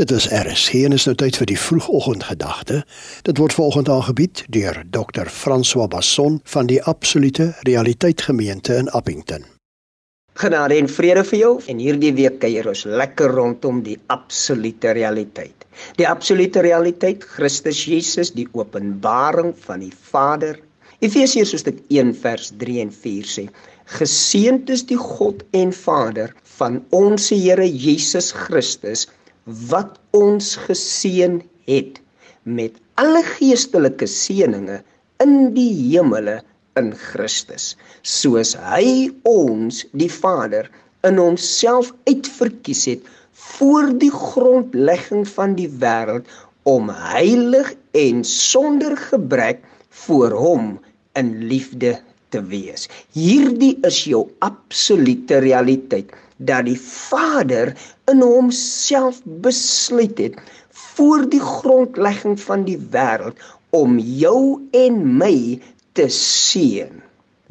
Dit is RSG en is nou tyd vir die vroegoggendgedagte. Dit word volgende aangebied deur Dr. François Basson van die Absolute Realiteit Gemeente in Appington. Genade en vrede vir jou. En hierdie week kuier ons lekker rondom die absolute realiteit. Die absolute realiteit, Christus Jesus, die openbaring van die Vader. Efesiërs hoofstuk 1 vers 3 en 4 sê: Geseënd is die God en Vader van ons Here Jesus Christus wat ons geseën het met alle geestelike seënings in die hemele in Christus soos hy ons die Vader in homself uitverkies het voor die grondlegging van die wêreld om heilig en sonder gebrek voor hom in liefde te wees. Hierdie is jou absolute realiteit dat die Vader in homself besluit het voor die grondlegging van die wêreld om jou en my te seën.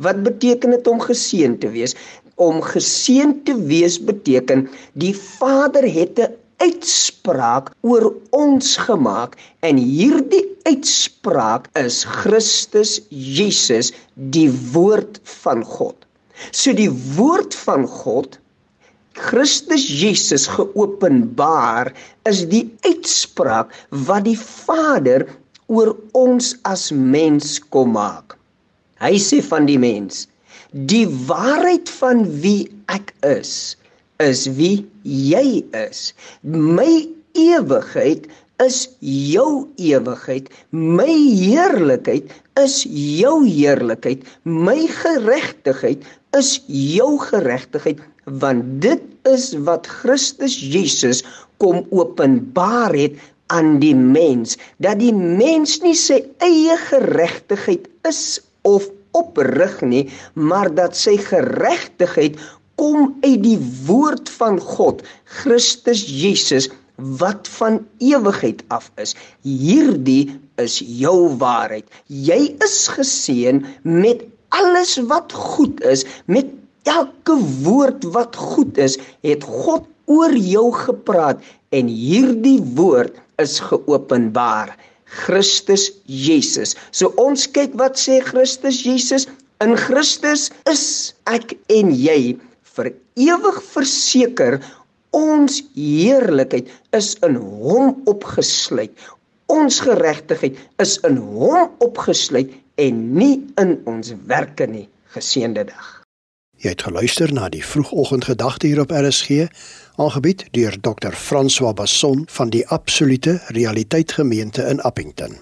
Wat beteken dit om geseën te wees? Om geseën te wees beteken die Vader het 'n uitspraak oor ons gemaak en hierdie uitspraak is Christus Jesus, die woord van God. So die woord van God Christus Jesus geopenbaar is die uitspraak wat die Vader oor ons as mens kom maak. Hy sê van die mens: "Die waarheid van wie ek is, is wie jy is. My ewigheid is jou ewigheid. My heerlikheid is jou heerlikheid. My geregtigheid is jou geregtigheid." want dit is wat Christus Jesus kom openbaar het aan die mens dat die mens nie sy eie geregtigheid is of oprig nie maar dat sy geregtigheid kom uit die woord van God Christus Jesus wat van ewigheid af is hierdie is jou waarheid jy is geseën met alles wat goed is met Elke woord wat goed is, het God oor jou gepraat en hierdie woord is geopenbaar. Christus Jesus. So ons kyk wat sê Christus Jesus? In Christus is ek en jy vir ewig verseker ons heerlikheid is in hom opgesluit. Ons geregtigheid is in hom opgesluit en nie in ons werke nie. Geseënde dag. Jy het geluister na die vroegoggendgedagte hier op RSG, aangebied deur Dr. François Basson van die Absolute Realiteit Gemeente in Appington.